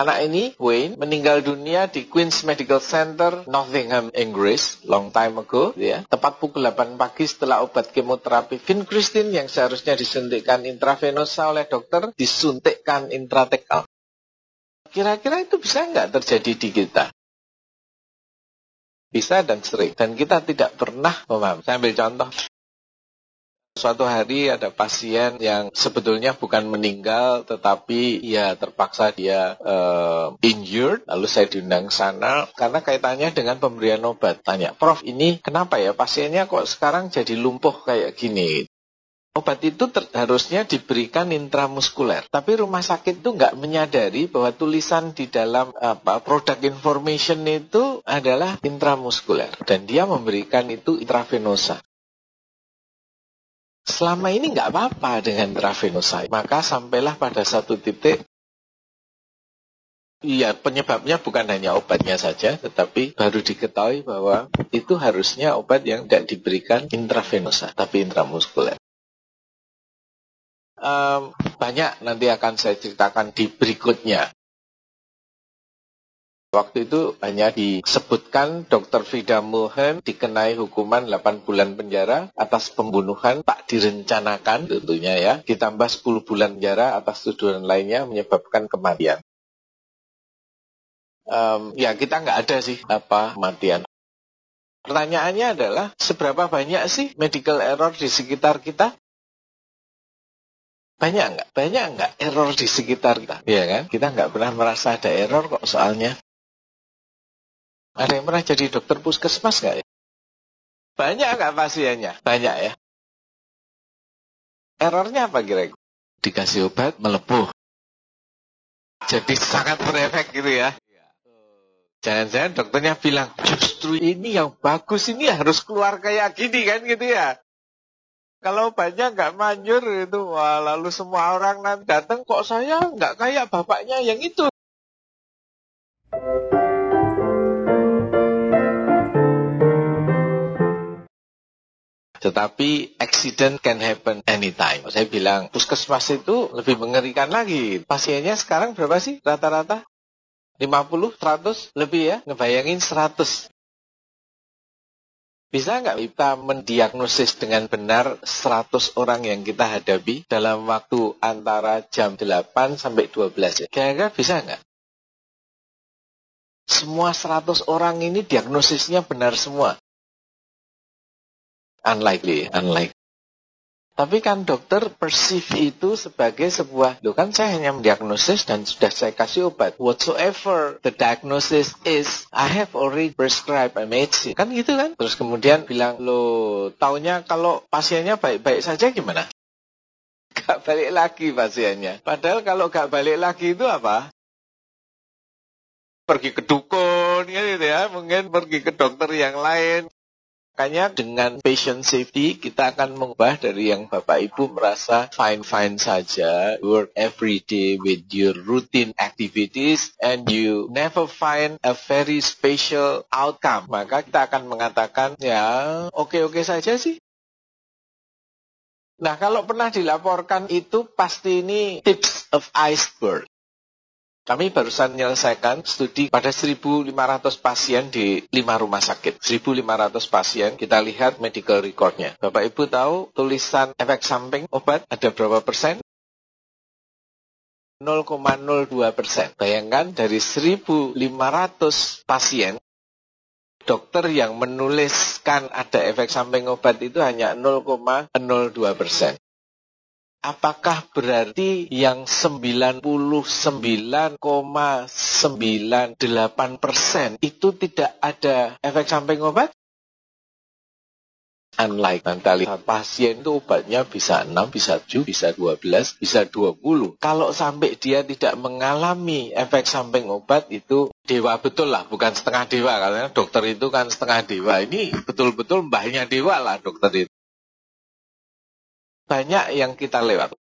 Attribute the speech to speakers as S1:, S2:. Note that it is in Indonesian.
S1: Anak ini, Wayne, meninggal dunia di Queen's Medical Center, Nottingham, Inggris, long time ago, ya. Tepat pukul 8 pagi setelah obat kemoterapi Vincristin yang seharusnya disuntikkan intravenosa oleh dokter, disuntikkan intratekal. Kira-kira itu bisa nggak terjadi di kita? Bisa dan sering. Dan kita tidak pernah memahami. Saya ambil contoh. Suatu hari ada pasien yang sebetulnya bukan meninggal, tetapi ya terpaksa dia uh, injured. Lalu saya diundang sana karena kaitannya dengan pemberian obat. Tanya, Prof, ini kenapa ya pasiennya kok sekarang jadi lumpuh kayak gini? Obat itu harusnya diberikan intramuskuler, tapi rumah sakit itu nggak menyadari bahwa tulisan di dalam apa produk information itu adalah intramuskuler dan dia memberikan itu intravenosa selama ini nggak apa-apa dengan intravenosa. Maka sampailah pada satu titik Iya, penyebabnya bukan hanya obatnya saja, tetapi baru diketahui bahwa itu harusnya obat yang tidak diberikan intravenosa, tapi intramuskuler. Um, banyak nanti akan saya ceritakan di berikutnya. Waktu itu hanya disebutkan Dr. Frida Mulhen dikenai hukuman 8 bulan penjara atas pembunuhan tak direncanakan tentunya ya. Ditambah 10 bulan penjara atas tuduhan lainnya menyebabkan kematian. Um, ya kita nggak ada sih apa kematian. Pertanyaannya adalah seberapa banyak sih medical error di sekitar kita? Banyak nggak? Banyak nggak error di sekitar kita? Ya kan? Kita nggak pernah merasa ada error kok soalnya. Ada yang pernah jadi dokter puskesmas nggak ya? Banyak nggak pasiennya? Banyak ya. Errornya apa kira-kira? Dikasih obat melepuh. Jadi sangat berefek gitu ya. Jangan-jangan dokternya bilang, justru ini yang bagus, ini harus keluar kayak gini kan gitu ya. Kalau obatnya nggak manjur itu, wah lalu semua orang nanti datang kok saya nggak kayak bapaknya yang itu. Tetapi accident can happen anytime. Saya bilang puskesmas itu lebih mengerikan lagi. Pasiennya sekarang berapa sih rata-rata? 50, 100 lebih ya? Ngebayangin 100. Bisa nggak kita mendiagnosis dengan benar 100 orang yang kita hadapi dalam waktu antara jam 8 sampai 12 ya? Kira-kira bisa nggak? Semua 100 orang ini diagnosisnya benar semua. Unlikely, unlikely. Tapi kan dokter perceive itu sebagai sebuah, lo kan saya hanya mendiagnosis dan sudah saya kasih obat. Whatsoever the diagnosis is, I have already prescribed a medicine. Kan gitu kan? Terus kemudian bilang, lo taunya kalau pasiennya baik-baik saja gimana? Gak balik lagi pasiennya. Padahal kalau gak balik lagi itu apa? Pergi ke dukun, gitu ya. Mungkin pergi ke dokter yang lain. Makanya dengan patient safety kita akan mengubah dari yang Bapak Ibu merasa fine-fine saja, work every day with your routine activities and you never find a very special outcome. Maka kita akan mengatakan ya oke-oke saja sih. Nah kalau pernah dilaporkan itu pasti ini tips of iceberg. Kami barusan menyelesaikan studi pada 1.500 pasien di 5 rumah sakit. 1.500 pasien, kita lihat medical recordnya. Bapak Ibu tahu tulisan efek samping obat ada berapa persen? 0,02 persen. Bayangkan dari 1.500 pasien, dokter yang menuliskan ada efek samping obat itu hanya 0,02 persen apakah berarti yang 99,98 persen itu tidak ada efek samping obat? Unlike lihat pasien itu obatnya bisa 6, bisa 7, bisa 12, bisa 20. Kalau sampai dia tidak mengalami efek samping obat itu dewa betul lah, bukan setengah dewa. Karena dokter itu kan setengah dewa. Ini betul-betul mbahnya dewa lah dokter itu banyak yang kita lewat.